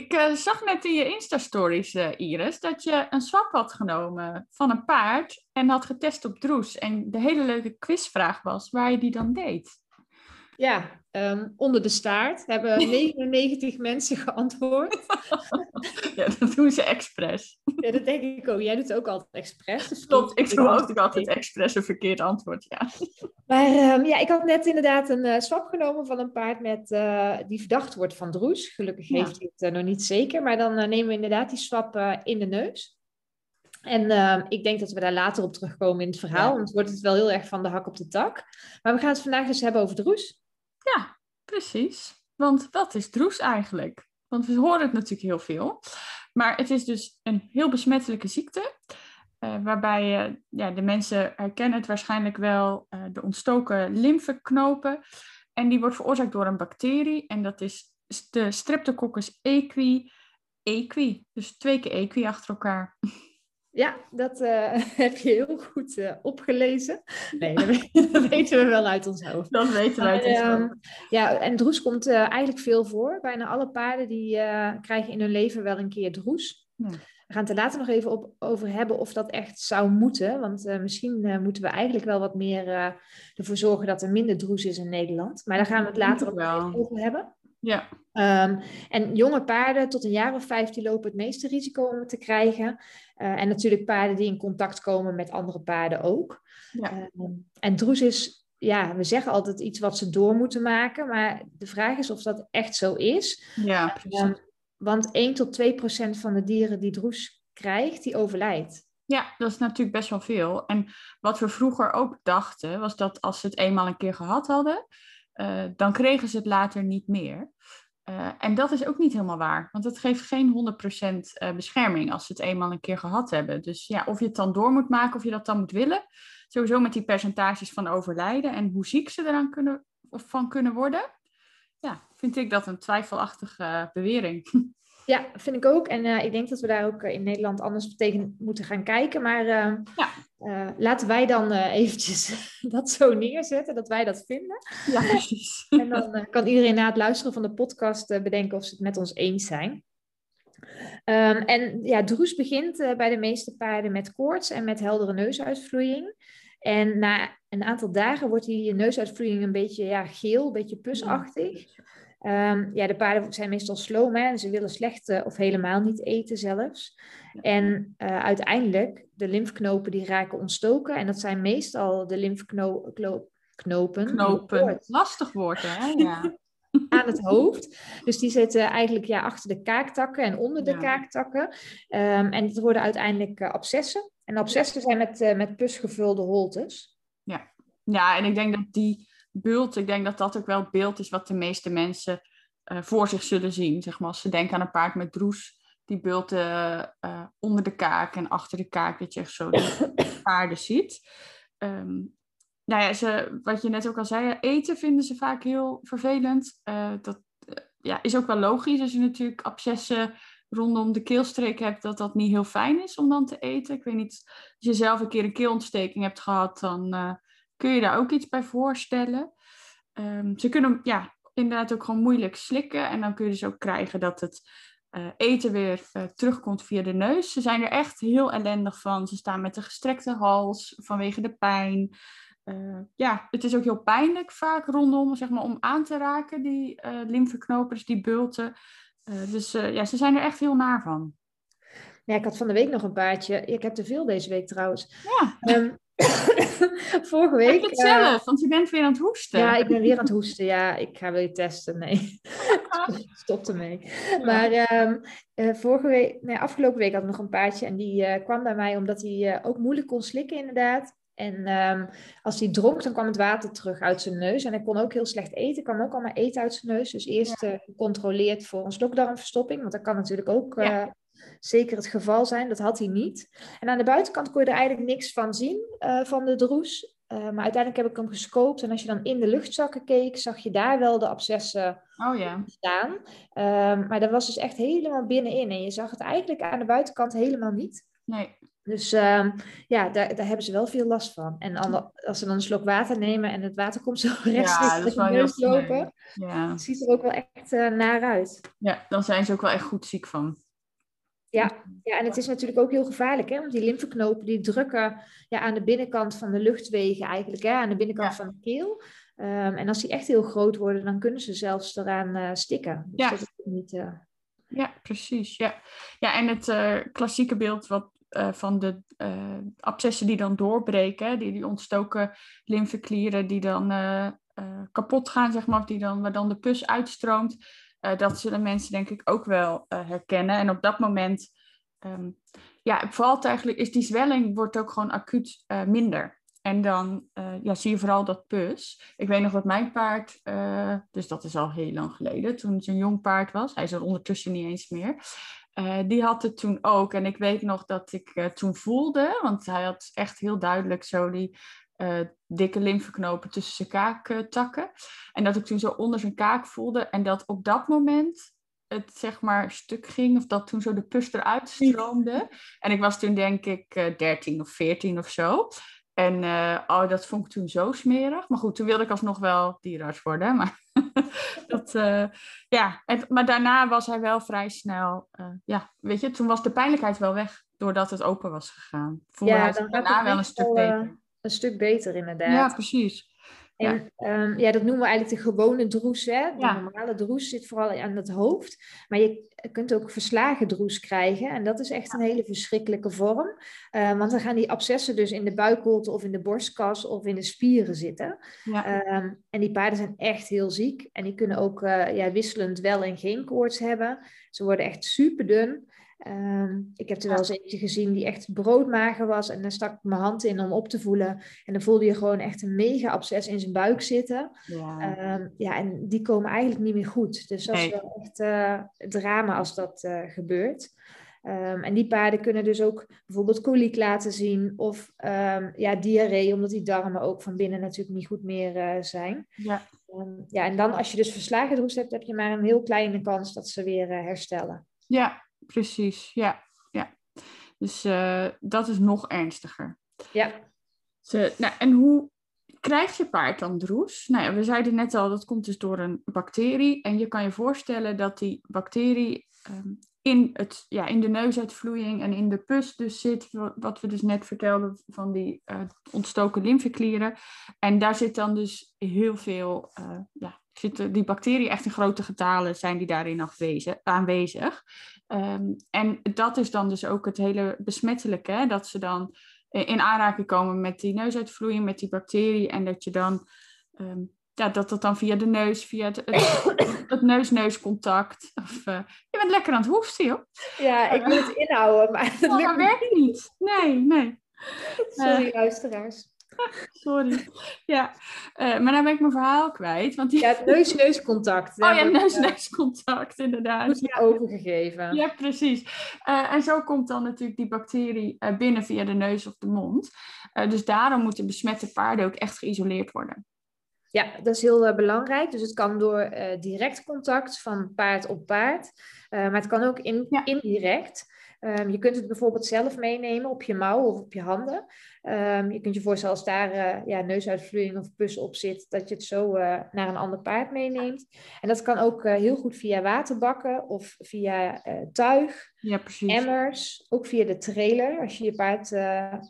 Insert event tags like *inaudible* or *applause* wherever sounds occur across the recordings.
Ik uh, zag net in je Insta-stories, uh, Iris, dat je een swap had genomen van een paard en had getest op droes. En de hele leuke quizvraag was waar je die dan deed. Ja, Ehm, onder de staart hebben *laughs* 99 mensen geantwoord. *laughs* ja, dat doen ze expres. Ja, dat denk ik ook. Jij doet ook altijd expres. Dus Klopt, ik doe ook altijd expres een verkeerd antwoord, ja. Maar um, ja, ik had net inderdaad een uh, swap genomen van een paard met, uh, die verdacht wordt van droes. Gelukkig ja. heeft hij het uh, nog niet zeker. Maar dan nemen we inderdaad die swap in de neus. En uh, ik denk dat we daar later op terugkomen in het verhaal, ja. want wordt het wel heel erg van de hak op de tak. Maar we gaan het vandaag dus hebben over droes. Ja, precies. Want wat is droes eigenlijk? Want we horen het natuurlijk heel veel. Maar het is dus een heel besmettelijke ziekte. Uh, waarbij ja, de mensen herkennen het waarschijnlijk wel uh, de ontstoken lymfeknopen. En die wordt veroorzaakt door een bacterie. En dat is de Streptococcus equi. Equi. Dus twee keer equi achter elkaar. Ja, dat uh, *laughs* heb je heel goed uh, opgelezen. Nee, *laughs* dat weten we wel uit ons hoofd. Dat weten we uit ons hoofd. Uh, ja, en droes komt eigenlijk veel voor. Bijna alle paarden die krijgen in hun leven wel een keer droes. Ja. We gaan het er later nog even op, over hebben of dat echt zou moeten. Want misschien moeten we eigenlijk wel wat meer ervoor zorgen dat er minder droes is in Nederland. Maar daar gaan we het later ook wel. over hebben. Ja. Um, en jonge paarden tot een jaar of vijf die lopen het meeste risico om het te krijgen. Uh, en natuurlijk paarden die in contact komen met andere paarden ook. Ja. Um, en droes is, ja, we zeggen altijd iets wat ze door moeten maken. Maar de vraag is of dat echt zo is. Ja, precies. Um, want 1 tot 2 procent van de dieren die droes krijgt, die overlijdt. Ja, dat is natuurlijk best wel veel. En wat we vroeger ook dachten, was dat als ze het eenmaal een keer gehad hadden, uh, dan kregen ze het later niet meer. Uh, en dat is ook niet helemaal waar, want het geeft geen 100% uh, bescherming als ze het eenmaal een keer gehad hebben. Dus ja, of je het dan door moet maken, of je dat dan moet willen. Sowieso met die percentages van overlijden en hoe ziek ze eraan kunnen, of van kunnen worden. Ja, vind ik dat een twijfelachtige bewering. *laughs* Ja, vind ik ook. En uh, ik denk dat we daar ook in Nederland anders tegen moeten gaan kijken. Maar uh, ja. uh, laten wij dan eventjes *laughs* dat zo neerzetten, dat wij dat vinden. Ja, precies. *laughs* en dan kan iedereen na het luisteren van de podcast bedenken of ze het met ons eens zijn. Um, en ja, droes begint bij de meeste paarden met koorts en met heldere neusuitvloeiing. En na een aantal dagen wordt die neusuitvloeiing een beetje ja, geel, een beetje pusachtig. Um, ja, de paarden zijn meestal sloom en ze willen slecht uh, of helemaal niet eten zelfs. En uh, uiteindelijk, de lymfknopen die raken ontstoken. En dat zijn meestal de lymfknopen. Knopen. Lastig woord, hè? Ja. *laughs* aan het hoofd. Dus die zitten eigenlijk ja, achter de kaaktakken en onder de ja. kaaktakken. Um, en het worden uiteindelijk uh, abscessen. En abscessen zijn met, uh, met pus gevulde holtes. Ja. ja, en ik denk dat die bult, ik denk dat dat ook wel het beeld is wat de meeste mensen uh, voor zich zullen zien. Zeg maar, als ze denken aan een paard met droes, die bulten onder de kaak en achter de kaak, dat je echt zo de *coughs* paarden ziet. Um, nou ja, ze, wat je net ook al zei, eten vinden ze vaak heel vervelend. Uh, dat ja, is ook wel logisch als je natuurlijk abscessen rondom de keelstreek hebt, dat dat niet heel fijn is om dan te eten. Ik weet niet, als je zelf een keer een keelontsteking hebt gehad, dan kun je daar ook iets bij voorstellen. Um, ze kunnen ja, inderdaad ook gewoon moeilijk slikken. En dan kun je dus ook krijgen dat het eten weer terugkomt via de neus. Ze zijn er echt heel ellendig van. Ze staan met een gestrekte hals vanwege de pijn. Uh, ja, het is ook heel pijnlijk vaak rondom, zeg maar, om aan te raken, die lymfeknopers, die bulten. dus ja, ze zijn er echt heel naar van. Ja, ik had van de week nog een paardje. Ik heb te veel deze week trouwens. Ja. Um, *coughs* vorige week. Ik het zelf, uh, want je bent weer aan het hoesten. Ja, ik ben weer aan het hoesten. Ja, ik ga weer testen. Nee, *laughs* stop ermee. Maar um, uh, vorige week, nee, afgelopen week had ik nog een paardje en die uh, kwam bij mij omdat hij ook moeilijk kon slikken, inderdaad. En ehm, als hij dronk, dan kwam het water terug uit zijn neus. En hij kon ook heel slecht eten. kwam ook allemaal eten uit zijn neus. Dus eerst ja. gecontroleerd voor een slokdarmverstopping. Want dat kan natuurlijk ook zeker het geval zijn. Dat had hij niet. En aan de buitenkant kon je er eigenlijk niks van zien, van de droes. Maar uiteindelijk heb ik hem gescoopt. En als je dan in de luchtzakken keek, zag je daar wel de abscessen oh, ja. staan. Uh, maar dat was dus echt helemaal binnenin. En je zag het eigenlijk aan de buitenkant helemaal niet. Nee. Dus uh, ja, daar, daar hebben ze wel veel last van. En als ze dan een slok water nemen en het water komt zo *laughs* rechtstreeks ja, neus lopen, ja. ziet er ook wel echt uh, naar uit. Ja, dan zijn ze ook wel echt goed ziek van. Ja, ja, en het is natuurlijk ook heel gevaarlijk, hè? want die lymfeknopen die drukken ja, aan de binnenkant van de luchtwegen eigenlijk, hè? aan de binnenkant van de keel. Um, en als die echt heel groot worden, dan kunnen ze zelfs eraan uh, stikken. Dus ja. dat is niet, uh... ja, precies. Ja, ja en het uh, klassieke beeld wat, van de abscessen die dan doorbreken, die, die ontstoken lymfeklieren die dan kapot gaan, zeg maar, die dan, waar dan de pus uitstroomt. Uh, dat zullen mensen denk ik ook wel uh, herkennen. En op dat moment, um, ja, valt eigenlijk, is die zwelling wordt ook gewoon acuut uh, minder. En dan ja, zie je vooral dat pus. Ik weet nog dat mijn paard, dus dat is al heel lang geleden, toen het een jong paard was, hij is er ondertussen niet eens meer. die had het toen ook. En ik weet nog dat ik toen voelde, want hij had echt heel duidelijk zo die dikke lymfeknopen tussen zijn kaaktakken. En dat ik toen zo onder zijn kaak voelde. En dat op dat moment het zeg maar stuk ging. Of dat toen zo de pus eruit stroomde. En ik was toen denk ik uh, eh, 13 of 14 of zo. En uh, oh, dat vond ik toen zo smerig. Maar goed, toen wilde ik alsnog wel dierenarts worden. Maar, *laughs* dat, uh, ja. En, maar daarna was hij wel vrij snel... Uh, ja, weet je, toen was de pijnlijkheid wel weg. Doordat het open was gegaan. Voelde ja, hij daarna wel een stuk beter een stuk beter inderdaad. Ja, precies. En ja. Um, ja, dat noemen we eigenlijk de gewone droes. Hè? De ja. normale droes zit vooral aan het hoofd. Maar je kunt ook verslagen droes krijgen. En dat is echt een hele verschrikkelijke vorm. Uh, want dan gaan die abscessen dus in de buikholte of in de borstkas of in de spieren zitten. Um, en die paarden zijn echt heel ziek. En die kunnen ook uh, ja, wisselend wel en geen koorts hebben. Ze worden echt super dun. Um, ik heb er wel eens eentje gezien die echt broodmager was. En daar stak ik mijn hand in om op te voelen. En dan voelde je gewoon echt een mega absces in zijn buik zitten. Ja, um, ja en die komen eigenlijk niet meer goed. Dus dat is wel echt uh, drama als dat uh, gebeurt. Um, en die paarden kunnen dus ook bijvoorbeeld koliek laten zien. Of ja, diarree, omdat die darmen ook van binnen natuurlijk niet goed meer uh, zijn. Ja. ja, en dan als je dus verslagen droes hebt, heb je maar een heel kleine kans dat ze weer herstellen. Ja, precies. Ja, ja. Dus uh, dat is nog ernstiger. Ja. Ze, nou, en hoe krijgt je paard dan droes? Nou ja, we zeiden net al, dat komt dus door een bacterie. En je kan je voorstellen dat die bacterie um, in, het, ja, in de neusuitvloeiing en in de pus dus zit, wat we dus net vertelden van die uh, ontstoken lymfeklieren. En daar zit dan dus heel veel, uh, ja, zitten die bacteriën echt in grote getalen zijn die daarin aanwezig. Um, en dat is dan dus ook het hele besmettelijke, hè? dat ze dan in aanraking komen met die neusuitvloeiing, met die bacterie en dat je dan, um, ja, dat dat dan via de neus, via het, het, *coughs* het neus-neuscontact, of uh, je bent lekker aan het hoesten, joh. Ja, ik wil het *laughs* inhouden, maar dat, oh, dat werkt niet. Nee, nee. *laughs* Sorry, uh, luisteraars. *laughs* Sorry. Ja, uh, maar dan ben ik mijn verhaal kwijt. Want die... Ja, het neus-neuscontact. Oh ja, neus-neuscontact, inderdaad. Ja. overgegeven. Ja, precies. Uh, en zo komt dan natuurlijk die bacterie uh, binnen via de neus of de mond. dus daarom moeten besmette paarden ook echt geïsoleerd worden. Ja, dat is heel belangrijk. Dus het kan door direct contact van paard op paard. maar het kan ook in, ja. indirect. Um, je kunt het bijvoorbeeld zelf meenemen op je mouw of op je handen. Um, je kunt je voorstellen als daar uh, ja, neusuitvloeiing of pus op zit, dat je het zo uh, naar een ander paard meeneemt. En dat kan ook uh, heel goed via waterbakken of via tuig, ja, emmers, ook via de trailer. Als je je paard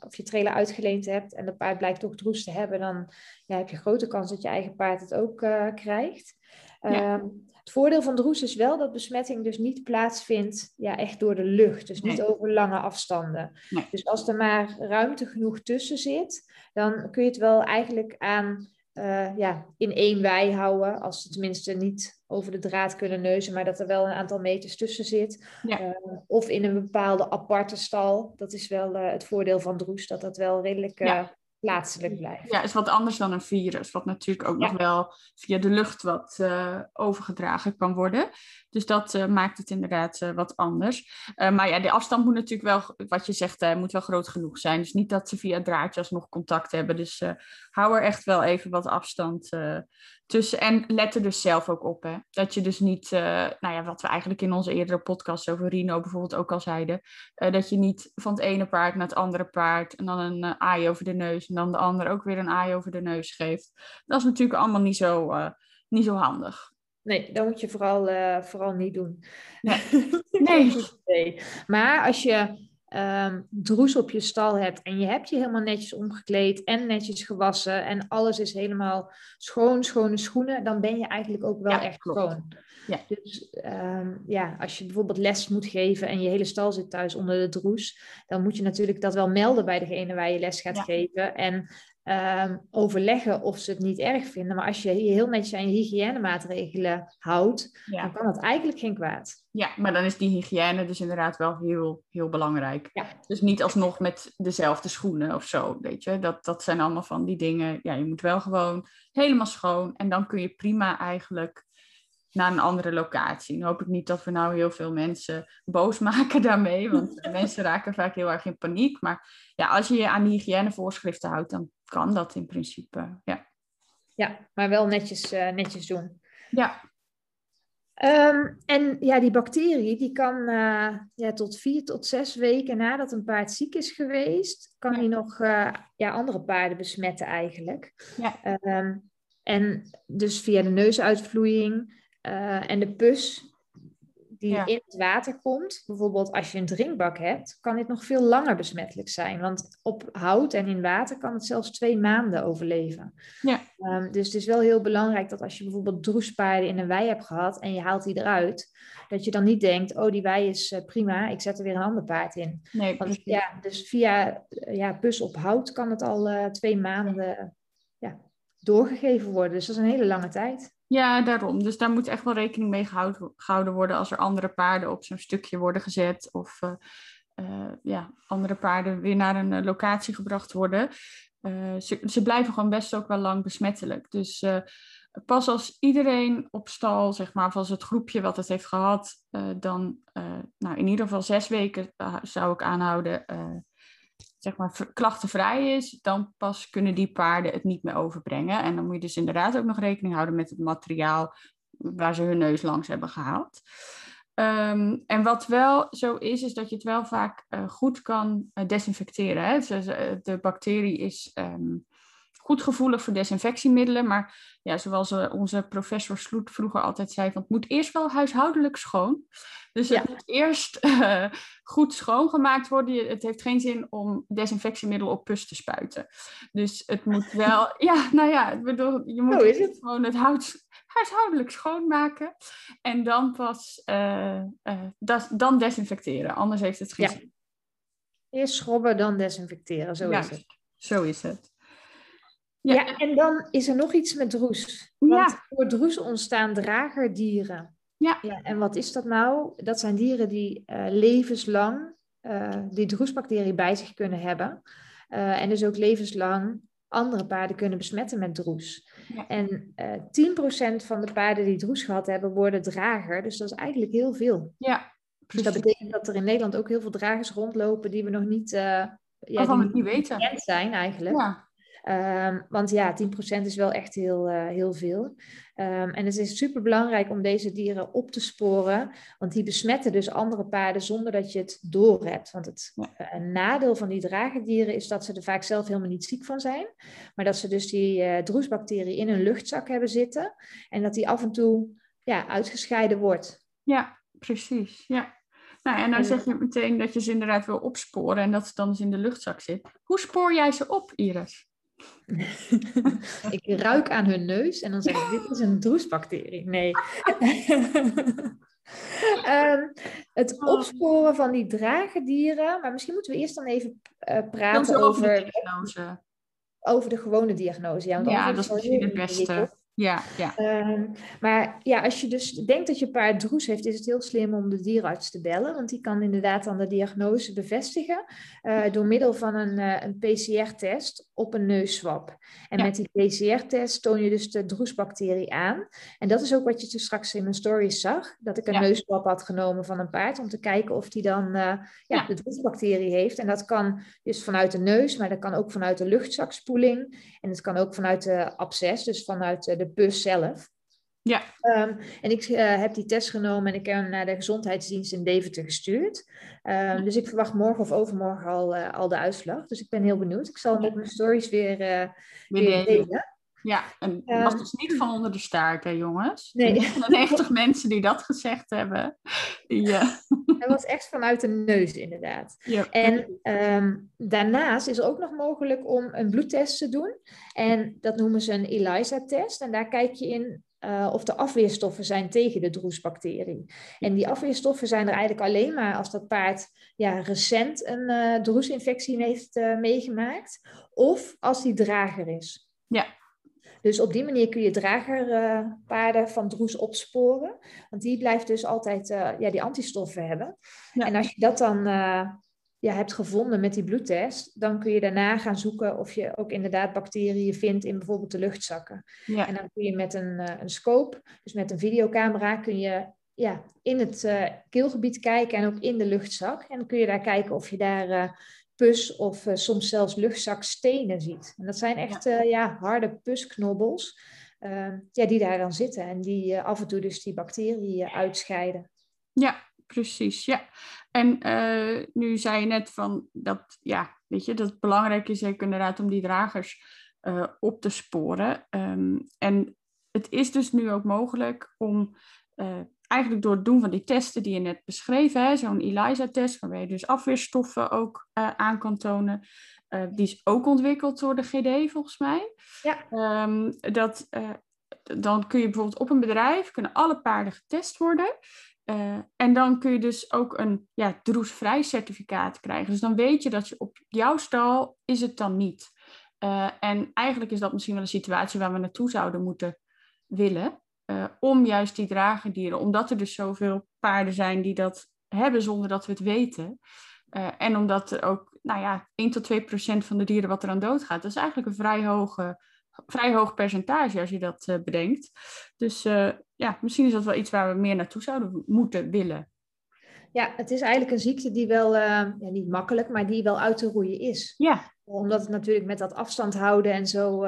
of je trailer uitgeleend hebt en dat paard blijkt toch droes te hebben, dan ja, heb je grote kans dat je eigen paard het ook krijgt. Ja. Um, het voordeel van droes is wel dat besmetting dus niet plaatsvindt ja, echt door de lucht. Dus niet over lange afstanden. Nee. Dus als er maar ruimte genoeg tussen zit, dan kun je het wel eigenlijk aan uh, ja, in één wei houden. Als ze tenminste niet over de draad kunnen neuzen, maar dat er wel een aantal meters tussen zit. Ja. Uh, of in een bepaalde aparte stal. Dat is wel uh, het voordeel van droes, dat dat wel redelijk plaatselijk blijft. Ja, is wat anders dan een virus, wat natuurlijk ook nog wel via de lucht wat uh, overgedragen kan worden. Dus dat uh, maakt het inderdaad uh, wat anders. maar ja, de afstand moet natuurlijk wel, wat je zegt, moet wel groot genoeg zijn. Dus niet dat ze via draadjes nog contact hebben. Dus hou er echt wel even wat afstand tussen. En let er dus zelf ook op, hè. Dat je dus niet, nou ja, wat we eigenlijk in onze eerdere podcast over Rino bijvoorbeeld ook al zeiden, dat je niet van het ene paard naar het andere paard en dan een aai over de neus en dan de ander ook weer een aai over de neus geeft. Dat is natuurlijk allemaal niet zo, uh, niet zo handig. Nee, dat moet je vooral, uh, vooral niet doen. Nee. *laughs* nee. nee. Maar als je um, droes op je stal hebt en je hebt je helemaal netjes omgekleed en netjes gewassen en alles is helemaal schoon, schone schoenen, dan ben je eigenlijk ook wel echt klopt. schoon. Ja. Dus um, ja, als je bijvoorbeeld les moet geven en je hele stal zit thuis onder de droes, dan moet je natuurlijk dat wel melden bij degene waar je les gaat geven. En um, overleggen of ze het niet erg vinden. Maar als je je heel netjes aan je hygiënemaatregelen houdt, dan kan dat eigenlijk geen kwaad. Ja, maar dan is die hygiëne dus inderdaad wel heel, heel belangrijk. Ja. Dus niet alsnog met dezelfde schoenen of zo, weet je. Dat, dat zijn allemaal van die dingen. Ja, je moet wel gewoon helemaal schoon. En dan kun je prima eigenlijk naar een andere locatie. Dan hoop ik niet dat we nou heel veel mensen boos *laughs* maken daarmee, want *laughs* mensen raken vaak heel erg in paniek. Maar ja, als je je aan die hygiënevoorschriften houdt, dan kan dat in principe. Ja, ja maar wel netjes, uh, netjes doen. Ja. Um, en ja, die bacterie die kan uh, ja, tot vier tot zes weken nadat een paard ziek is geweest, kan ja. die nog uh, ja, andere paarden besmetten eigenlijk. Ja. Um, en dus via de neusuitvloeiing, uh, en de pus die in het water komt, bijvoorbeeld als je een drinkbak hebt, kan dit nog veel langer besmettelijk zijn. Want op hout en in water kan het zelfs twee maanden overleven. Ja. Um, dus het is wel heel belangrijk dat als je bijvoorbeeld droespaarden in een wei hebt gehad en je haalt die eruit, dat je dan niet denkt, oh die wei is uh, prima, ik zet er weer een ander paard in. Nee, Want ja, dus via uh, ja, pus op hout kan het al uh, twee maanden ja, doorgegeven worden. Dus dat is een hele lange tijd. Ja, daarom. Dus daar moet echt wel rekening mee gehouden, worden als er andere paarden op zo'n stukje worden gezet. Of uh, uh, ja, andere paarden weer naar een uh, locatie gebracht worden. Ze, ze, blijven gewoon best ook wel lang besmettelijk. Dus pas als iedereen op stal, zeg maar, of als het groepje wat het heeft gehad, dan nou, in ieder geval zes weken zou ik aanhouden zeg maar, klachtenvrij is, dan pas kunnen die paarden het niet meer overbrengen. En dan moet je dus inderdaad ook nog rekening houden met het materiaal waar ze hun neus langs hebben gehaald. Um, en wat wel zo is, is dat je het wel vaak uh, goed kan uh, desinfecteren. Hè? Dus, uh, de bacterie is um, goed gevoelig voor desinfectiemiddelen. Maar ja, zoals uh, onze professor Sloet vroeger altijd zei, van het moet eerst wel huishoudelijk schoon. Dus het moet eerst uh, goed schoongemaakt worden. Het heeft geen zin om desinfectiemiddel op pus te spuiten. Dus het moet *laughs* wel, ja, nou ja, ik bedoel, je moet het. gewoon het hout huishoudelijk schoonmaken. En dan pas, uh, das, dan desinfecteren. Anders heeft het geen ja. zin. Eerst schrobben, dan desinfecteren. Zo is het. Zo is het. Ja. ja. en dan is er nog iets met droes. Want ja. voor droes ontstaan dragerdieren. Ja. ja. En wat is dat nou? Dat zijn dieren die uh, levenslang uh, die droesbacterie bij zich kunnen hebben. Uh, en dus ook levenslang andere paarden kunnen besmetten met droes. Ja. En 10% van de paarden die droes gehad hebben, worden drager. Dus dat is eigenlijk heel veel. Ja, precies. Dus dat betekent dat er in Nederland ook heel veel dragers rondlopen die we nog niet, ja, niet, niet weten. zijn eigenlijk. Ja. Um, want ja, 10% is wel echt heel, uh, heel veel. Um, en het is super belangrijk om deze dieren op te sporen, want die besmetten dus andere paarden zonder dat je het doorhebt. Want het uh, nadeel van die dragerdieren is dat ze er vaak zelf helemaal niet ziek van zijn, maar dat ze dus die uh, droesbacterie in een luchtzak hebben zitten en dat die af en toe ja, uitgescheiden wordt. Ja, precies. Ja. Nou, en dan zeg je meteen dat je ze inderdaad wil opsporen en dat ze dan dus in de luchtzak zit. Hoe spoor jij ze op, Iris? *laughs* ik ruik aan hun neus en dan zeg ik, dit is een droesbacterie. Nee. um, *laughs* het oh. opsporen van die dragedieren, maar misschien moeten we eerst dan even uh, praten over, over de diagnose. Over de gewone diagnose. Ja, ja dat is misschien het beste. Ja, ja. Ehm, maar ja, als je dus denkt dat je paard droes heeft, is het heel slim om de dierenarts te bellen. Want die kan inderdaad dan de diagnose bevestigen uh, door middel van een, uh, een PCR-test op een neuszwab. En met die PCR-test toon je dus de droesbacterie aan. En dat is ook wat je dus straks in mijn stories zag. Dat ik een ja. neuszwab had genomen van een paard om te kijken of die dan uh, ja, ja, de droesbacterie heeft. En dat kan dus vanuit de neus, maar dat kan ook vanuit de luchtzakspoeling. En het kan ook vanuit de absces, dus vanuit de bus zelf. Ja. Um, en ik uh, heb die test genomen en ik heb hem naar de gezondheidsdienst in Deventer gestuurd. Um, dus ik verwacht morgen of overmorgen al, uh, al de uitslag. Dus ik ben heel benieuwd. Ik zal hem op mijn stories weer, uh, weer delen. Ja, en dat was dus niet van onder de staart, hè, jongens? Nee. *laughs* 99 mensen die dat gezegd hebben. Ja. Hij was echt vanuit de neus, inderdaad. Ja. En um, daarnaast is er ook nog mogelijk om een bloedtest te doen. En dat noemen ze een ELISA-test. En daar kijk je in uh, of de afweerstoffen zijn tegen de droesbacterie. En die afweerstoffen zijn er eigenlijk alleen maar als dat paard ja, recent een uh, droesinfectie heeft uh, meegemaakt. Of als die drager is. Ja. Dus op die manier kun je dragerpaarden van droes opsporen. Want die blijft dus altijd ja, die antistoffen hebben. Ja. En als je dat dan ja, hebt gevonden met die bloedtest, dan kun je daarna gaan zoeken of je ook inderdaad bacteriën vindt in bijvoorbeeld de luchtzakken. Ja. En dan kun je met een, uh, een scope, dus met een videocamera, kun je ja, in het uh, keelgebied kijken en ook in de luchtzak. En dan kun je daar kijken of je daar uh, pus of soms zelfs luchtzakstenen ziet. En dat zijn echt ja. ja harde pusknobbels ja, die daar dan zitten en die af en toe dus die bacteriën uitscheiden. Ja, precies. Ja. En uh, nu zei je net van dat, ja, weet je, dat het belangrijk is ook inderdaad om die dragers uh, op te sporen. Um, en het is dus nu ook mogelijk om uh, eigenlijk door het doen van die testen die je net beschreef, zo'n ELISA-test, waarbij je dus afweerstoffen ook aan kan tonen. die is ook ontwikkeld door de GD volgens mij. Ja. Um, dat, dan kun je bijvoorbeeld op een bedrijf, kunnen alle paarden getest worden. En dan kun je dus ook een ja, droesvrij certificaat krijgen. Dus dan weet je dat je op jouw stal is het dan niet. En eigenlijk is dat misschien wel een situatie waar we naartoe zouden moeten willen. Uh, om juist die dragerdieren, omdat er dus zoveel paarden zijn die dat hebben zonder dat we het weten. en omdat er ook, nou ja, 1 tot 2 procent van de dieren wat er aan dood gaat. Dat is eigenlijk een vrij hoge vrij hoog percentage als je dat uh, bedenkt. Dus ja, misschien is dat wel iets waar we meer naartoe zouden moeten willen. Ja, het is eigenlijk een ziekte die wel, ja, niet makkelijk, maar die wel uit te roeien is. Ja. Omdat het natuurlijk met dat afstand houden en zo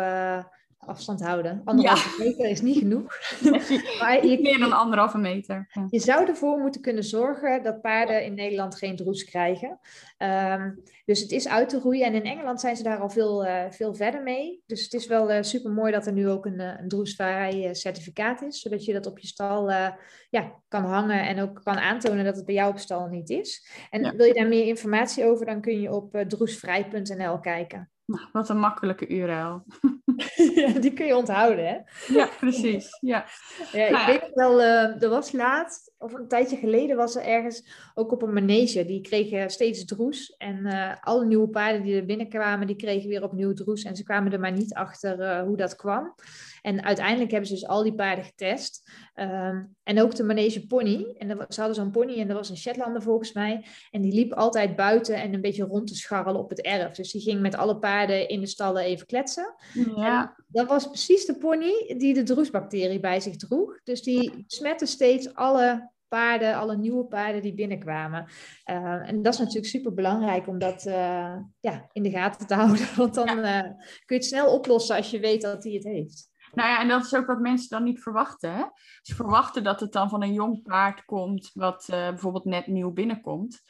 afstand houden. Anderhalve ja. meter is niet genoeg. *laughs* maar je, meer dan anderhalve meter. Ja. Je zou ervoor moeten kunnen zorgen dat paarden in Nederland geen droes krijgen. Um, dus het is uit te roeien. En in Engeland zijn ze daar al veel, uh, veel verder mee. Dus het is wel uh, super mooi dat er nu ook een, een droesvrij certificaat is. Zodat je dat op je stal uh, ja, kan hangen en ook kan aantonen dat het bij jou op stal niet is. En ja. wil je daar meer informatie over, dan kun je op droesvrij.nl kijken. Nou, wat een makkelijke URL. *laughs* ja, die kun je onthouden, hè? Ja, precies. Ja. ja ik nou, weet wel, uh, er was laatst, of een tijdje geleden, was er ergens ook op een manege. Die kregen steeds droes. En uh, alle nieuwe paarden die er binnenkwamen, die kregen weer opnieuw droes. En ze kwamen er maar niet achter uh, hoe dat kwam. En uiteindelijk hebben ze dus al die paarden getest. Um, en ook de manege pony. En er, ze hadden zo'n pony en er was een Shetlander volgens mij. En die liep altijd buiten en een beetje rond te scharrelen op het erf. Dus die ging met alle paarden in de stallen even kletsen. Ja. En dat was precies de pony die de droesbacterie bij zich droeg. Dus die smette steeds alle paarden, alle nieuwe paarden die binnenkwamen. Uh, en dat is natuurlijk super belangrijk om dat uh, ja, in de gaten te *laughs* houden. Want dan ja. uh, kun je het snel oplossen als je weet dat hij het heeft. Nou ja, en dat is ook wat mensen dan niet verwachten. Hè? Ze verwachten dat het dan van een jong paard komt, wat bijvoorbeeld net nieuw binnenkomt.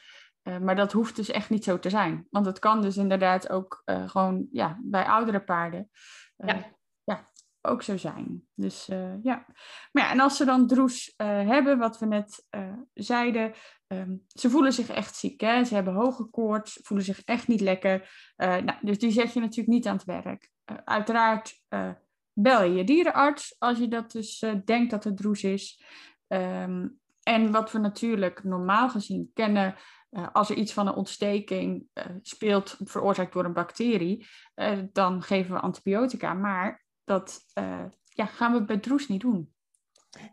Maar dat hoeft dus echt niet zo te zijn. Want het kan dus inderdaad ook gewoon ja, bij oudere paarden ja. Ook zo zijn. Dus ja. Maar ja, en als ze dan droes hebben, wat we net zeiden, um, ze voelen zich echt ziek. Hè? Ze hebben hoge koorts, voelen zich echt niet lekker. nou, dus die zet je natuurlijk niet aan het werk. uiteraard bel je je dierenarts als je dat dus denkt dat het droes is. Um, en wat we natuurlijk normaal gezien kennen, als er iets van een ontsteking speelt, veroorzaakt door een bacterie, dan geven we antibiotica. Maar dat ja, gaan we bij droes niet doen.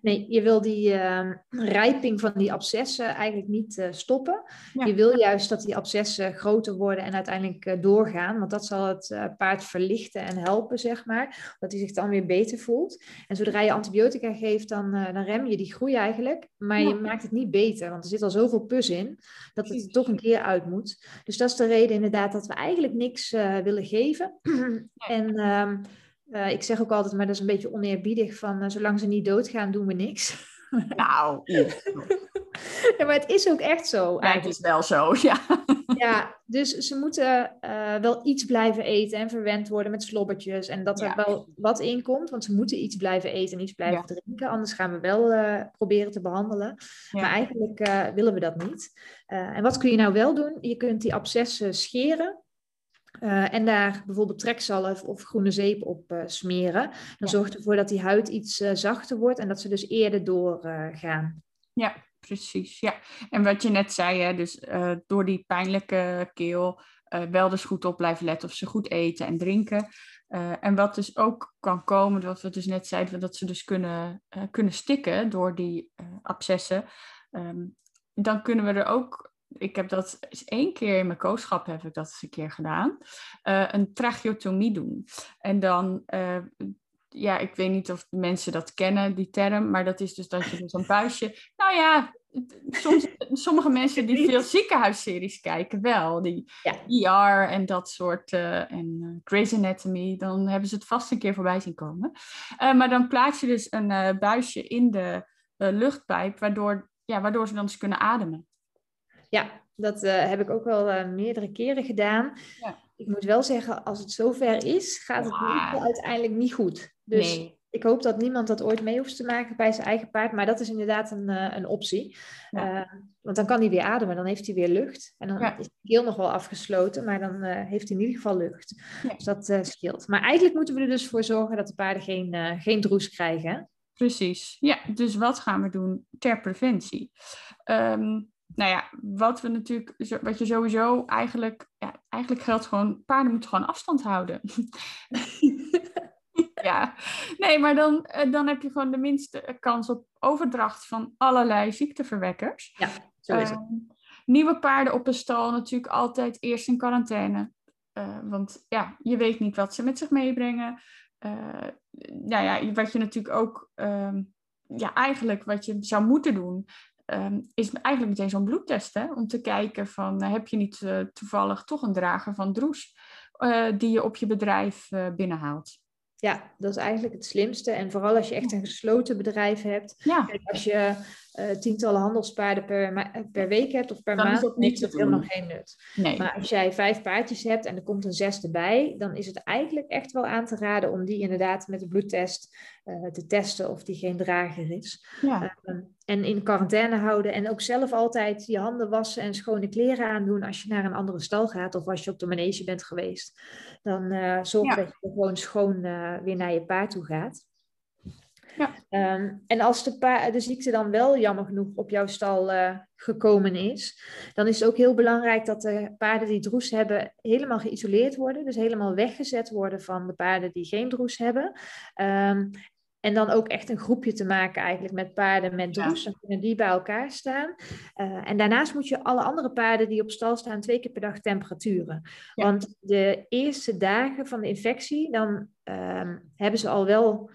Nee, je wil die uh, rijping van die abscessen eigenlijk niet uh, stoppen. Je wil juist dat die abscessen groter worden en uiteindelijk uh, doorgaan. Want dat zal het paard verlichten en helpen, zeg maar. Dat hij zich dan weer beter voelt. En zodra je antibiotica geeft, dan, dan rem je die groei eigenlijk. Maar ja. je maakt het niet beter, want er zit al zoveel pus in. Dat het er toch een keer uit moet. Dus dat is de reden inderdaad dat we eigenlijk niks willen geven. en... Um, uh, ik zeg ook altijd, maar dat is een beetje oneerbiedig, van uh, zolang ze niet doodgaan, doen we niks. Nou, *laughs* ja, maar het is ook echt zo. Ja, het is wel zo, *laughs* ja. Ja, dus ze moeten uh, wel iets blijven eten en verwend worden met slobbertjes. En dat er ja. wel wat in komt, want ze moeten iets blijven eten en iets blijven ja. drinken. Anders gaan we wel proberen te behandelen. Maar eigenlijk willen we dat niet. en wat kun je nou wel doen? Je kunt die abscessen scheren. Uh, en daar bijvoorbeeld trekzalf of groene zeep op uh, smeren. Dan ja. zorgt ervoor dat die huid iets uh, zachter wordt en dat ze dus eerder doorgaan. ja, precies. Ja. En wat je net zei, hè, dus door die pijnlijke keel wel dus goed op blijven letten of ze goed eten en drinken. en wat dus ook kan komen, wat we dus net zeiden, dat ze dus kunnen, kunnen stikken door die abscessen. Um, dan kunnen we er ook ik heb dat eens één keer in mijn kooschap heb ik dat eens een keer gedaan. Uh, een tracheotomie doen. En dan, uh, ja, ik weet niet of mensen dat kennen, die term, maar dat is dus dat je dus een buisje. Nou ja, soms, sommige mensen die veel ziekenhuisseries kijken wel, die ja. ER en dat soort, uh, en Grey's Anatomy, dan hebben ze het vast een keer voorbij zien komen. maar dan plaats je dus een buisje in de luchtpijp, waardoor, ja, waardoor ze dan eens kunnen ademen. Ja, dat uh, heb ik ook wel uh, meerdere keren gedaan. Ja. Ik moet wel zeggen, als het zover is, gaat het wow. uiteindelijk niet goed. Dus nee. ik hoop dat niemand dat ooit mee hoeft te maken bij zijn eigen paard. Maar dat is inderdaad een, uh, een optie. Ja. want dan kan hij weer ademen, dan heeft hij weer lucht. En dan ja. is de keel nog wel afgesloten, maar dan heeft hij in ieder geval lucht. Dus dat scheelt. Maar eigenlijk moeten we er dus voor zorgen dat de paarden geen, geen droes krijgen. Precies. Ja, dus wat gaan we doen ter preventie? Um, nou ja, wat we natuurlijk, wat je sowieso eigenlijk, ja, eigenlijk geldt gewoon, paarden moeten gewoon afstand houden. *laughs* ja, nee, maar dan, eh, dan heb je gewoon de minste kans op overdracht van allerlei ziekteverwekkers. Ja, zo is het. Uh, nieuwe paarden op een stal natuurlijk altijd eerst in quarantaine. Uh, want ja, je weet niet wat ze met zich meebrengen. Uh, nou ja, wat je natuurlijk ook, ehm, ja, eigenlijk wat je zou moeten doen, um, is eigenlijk meteen zo'n bloedtest. Hè? Om te kijken van uh, heb je niet uh, toevallig toch een drager van droes uh, die je op je bedrijf binnenhaalt. Ja, dat is eigenlijk het slimste. En vooral als je echt een gesloten bedrijf hebt. Ja. Kijk, als je uh, tientallen handelspaarden per, per week hebt of per dan maand, is heeft helemaal geen nut. Nee. Maar als jij vijf paardjes hebt en er komt een zesde bij, dan is het eigenlijk echt wel aan te raden om die inderdaad met de bloedtest uh, te testen of die geen drager is. Ja. Uh, en in quarantaine houden en ook zelf altijd je handen wassen en schone kleren aandoen als je naar een andere stal gaat of als je op de manege bent geweest. Dan uh, zorg ja. dat je gewoon schoon weer naar je paard toe gaat. Ja. Um, en als de, de ziekte dan wel jammer genoeg op jouw stal uh, gekomen is, dan is het ook heel belangrijk dat de paarden die droes hebben helemaal geïsoleerd worden. Dus helemaal weggezet worden van de paarden die geen droes hebben. Um, en dan ook echt een groepje te maken eigenlijk met paarden met droes. Ja. Dan kunnen die bij elkaar staan. Uh, en daarnaast moet je alle andere paarden die op stal staan twee keer per dag temperaturen. Ja. Want de eerste dagen van de infectie, dan um, hebben ze al wel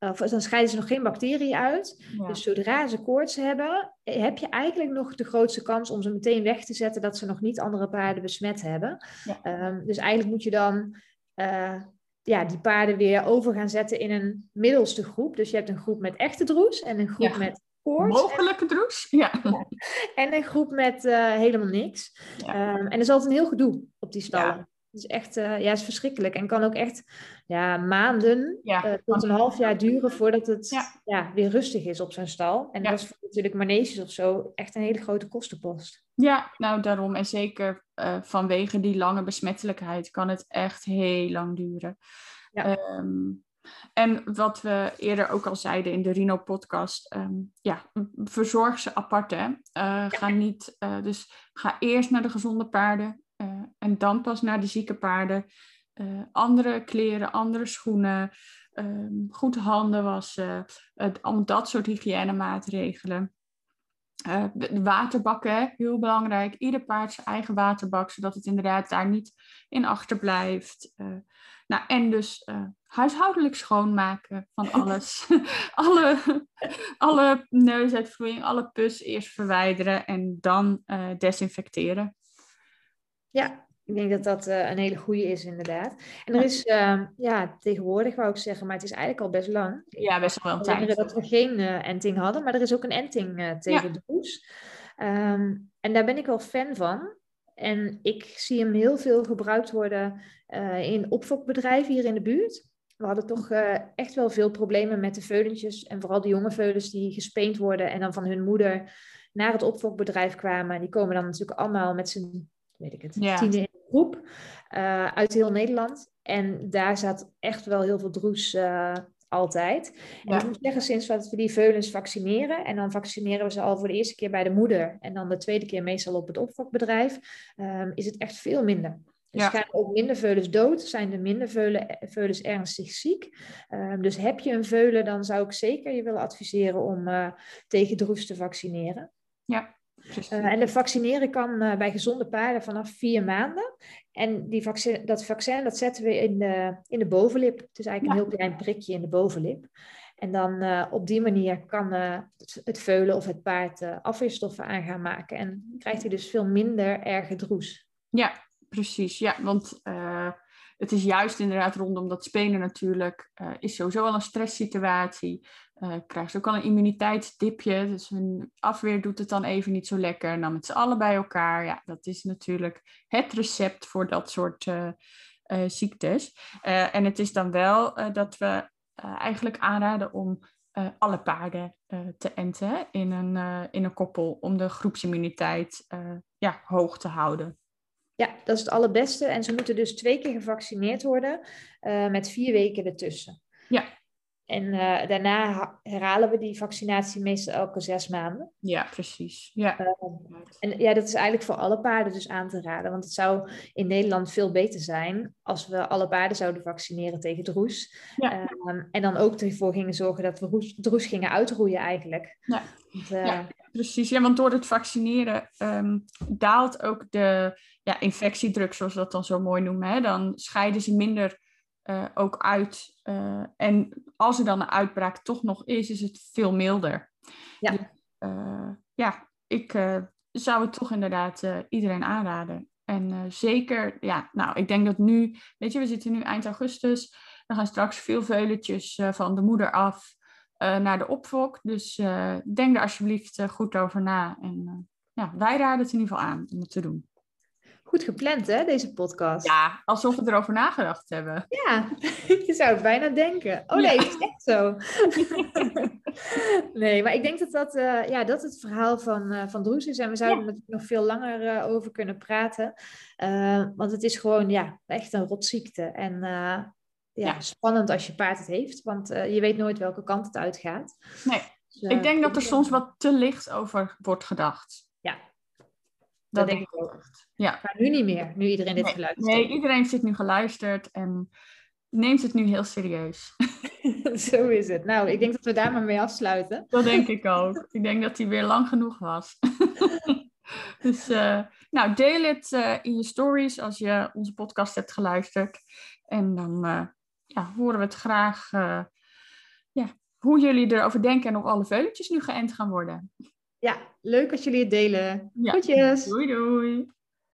of dan scheiden ze nog geen bacteriën uit. Ja. Dus zodra ze koorts hebben, heb je eigenlijk nog de grootste kans om ze meteen weg te zetten dat ze nog niet andere paarden besmet hebben. Ja. Um, dus eigenlijk moet je dan uh, ja, die paarden weer over gaan zetten in een middelste groep. Dus je hebt een groep met echte droes en een groep ja. met koorts. Mogelijke droes, ja. En een groep met uh, helemaal niks. Um, en er is altijd een heel gedoe op die stallen. Het is echt, uh, ja, is verschrikkelijk. En kan ook echt ja, maanden ja, uh, tot een half jaar duren voordat het ja. Ja, weer rustig is op zijn stal. En dat is voor natuurlijk maneges of zo echt een hele grote kostenpost. Ja, nou daarom. En zeker uh, vanwege die lange besmettelijkheid kan het echt heel lang duren. Um, en wat we eerder ook al zeiden in de Rino-podcast, um, ja, verzorg ze apart. Hè? Ga niet, dus ga eerst naar de gezonde paarden uh, en dan pas naar de zieke paarden. andere kleren, andere schoenen. ehm, goed handen wassen, uh, dat soort hygiënemaatregelen. Uh, waterbakken, heel belangrijk. Ieder paard zijn eigen waterbak, zodat het inderdaad daar niet in achterblijft. Uh, nou, en dus uh, huishoudelijk schoonmaken van *laughs* alles. *laughs* alle, alle neusuitvloeiing, alle pus eerst verwijderen en dan desinfecteren. Ja, ik denk dat dat een hele goede is, inderdaad. En er is, uh, ja, tegenwoordig wou ik zeggen, maar het is eigenlijk al best lang. Ja, best wel een tijd. dat we geen uh, enting hadden, maar er is ook een enting uh, tegen ja. de poes. Um, en daar ben ik wel fan van. En ik zie hem heel veel gebruikt worden in opfokbedrijven hier in de buurt. We hadden toch echt wel veel problemen met de veulentjes. En vooral de jonge veulens die gespeend worden en dan van hun moeder naar het opfokbedrijf kwamen. Die komen dan natuurlijk allemaal met z'n weet ik het, ja. tiende groep uh, uit heel Nederland. En daar zat echt wel heel veel droes uh, altijd. En ik moet zeggen, sinds dat we die veulens vaccineren, en dan vaccineren we ze al voor de eerste keer bij de moeder en dan de tweede keer meestal op het opvokbedrijf, um, is het echt veel minder. Dus ja. gaan ook minder veulens dood, zijn er minder veulen, veulens ernstig ziek. Um, dus heb je een veulen, dan zou ik zeker je willen adviseren om uh, tegen droes te vaccineren. Ja, uh, en de vaccineren kan uh, bij gezonde paarden vanaf vier maanden. En die vaccin, dat vaccin dat zetten we in de, in de bovenlip. Het is eigenlijk een heel klein prikje in de bovenlip. En dan uh, op die manier kan het, het, veulen of het paard afweerstoffen aan gaan maken. En krijgt hij dus veel minder erge droes. Ja, precies. Ja, want het is juist inderdaad rondom dat spelen natuurlijk, is sowieso al een stresssituatie uh, krijgen ze ook al een immuniteitsdipje. Dus hun afweer doet het dan even niet zo lekker. En dan met z'n allen bij elkaar. Ja, dat is natuurlijk het recept voor dat soort uh, uh, ziektes. en het is dan wel dat we eigenlijk aanraden om alle paarden te enten in een, in een koppel. Om de groepsimmuniteit ja, hoog te houden. Ja, dat is het allerbeste. En ze moeten dus twee keer gevaccineerd worden met vier weken ertussen. Ja, en uh, daarna herhalen we die vaccinatie meestal elke zes maanden. Ja, precies. Ja. Uh, en ja, dat is eigenlijk voor alle paarden dus aan te raden. Want het zou in Nederland veel beter zijn als we alle paarden zouden vaccineren tegen droes. Ja. Um, en dan ook ervoor gingen zorgen dat we droes gingen uitroeien eigenlijk. Ja. Want, ja, precies. Ja, want door het vaccineren um, daalt ook de ja, infectiedruk, zoals we dat dan zo mooi noemen. Hè? Dan scheiden ze minder uh, ook uit. Uh, en als er dan een uitbraak toch nog is, is het veel milder. Ja, dus, uh, ja ik zou het toch inderdaad iedereen aanraden. En zeker, ja, nou, ik denk dat nu, weet je, we zitten nu eind augustus. Er gaan straks veel veuletjes van de moeder af naar de opfok. Dus denk er alsjeblieft goed over na. En ja, wij raden het in ieder geval aan om het te doen. Goed gepland, hè, deze podcast? Ja, alsof we erover nagedacht hebben. Ja, *laughs* je zou het bijna denken. Oh nee, het is echt zo. *laughs* nee, maar ik denk dat dat, uh, ja, dat het verhaal van, uh, van Droes is. En we zouden er nog veel langer uh, over kunnen praten. want het is gewoon ja, echt een rotziekte. En ja, ja, spannend als je paard het heeft. Want je weet nooit welke kant het uitgaat. Nee, dus, ik denk dat er soms wat te licht over wordt gedacht. Dat, denk ik ook. Ja. Maar nu niet meer, nu iedereen dit nee, geluisterd Nee, iedereen zit nu geluisterd en neemt het nu heel serieus. *laughs* Zo is het. Nou, ik denk dat we daar maar mee afsluiten. Dat denk ik *laughs* ook. Ik denk dat hij weer lang genoeg was. *laughs* dus uh, nou, deel het uh, in je stories als je onze podcast hebt geluisterd. En dan uh, ja, horen we het graag ja, hoe jullie erover denken en of alle veuletjes nu geënt gaan worden. Ja, leuk als jullie het delen. Ja. Doei doei.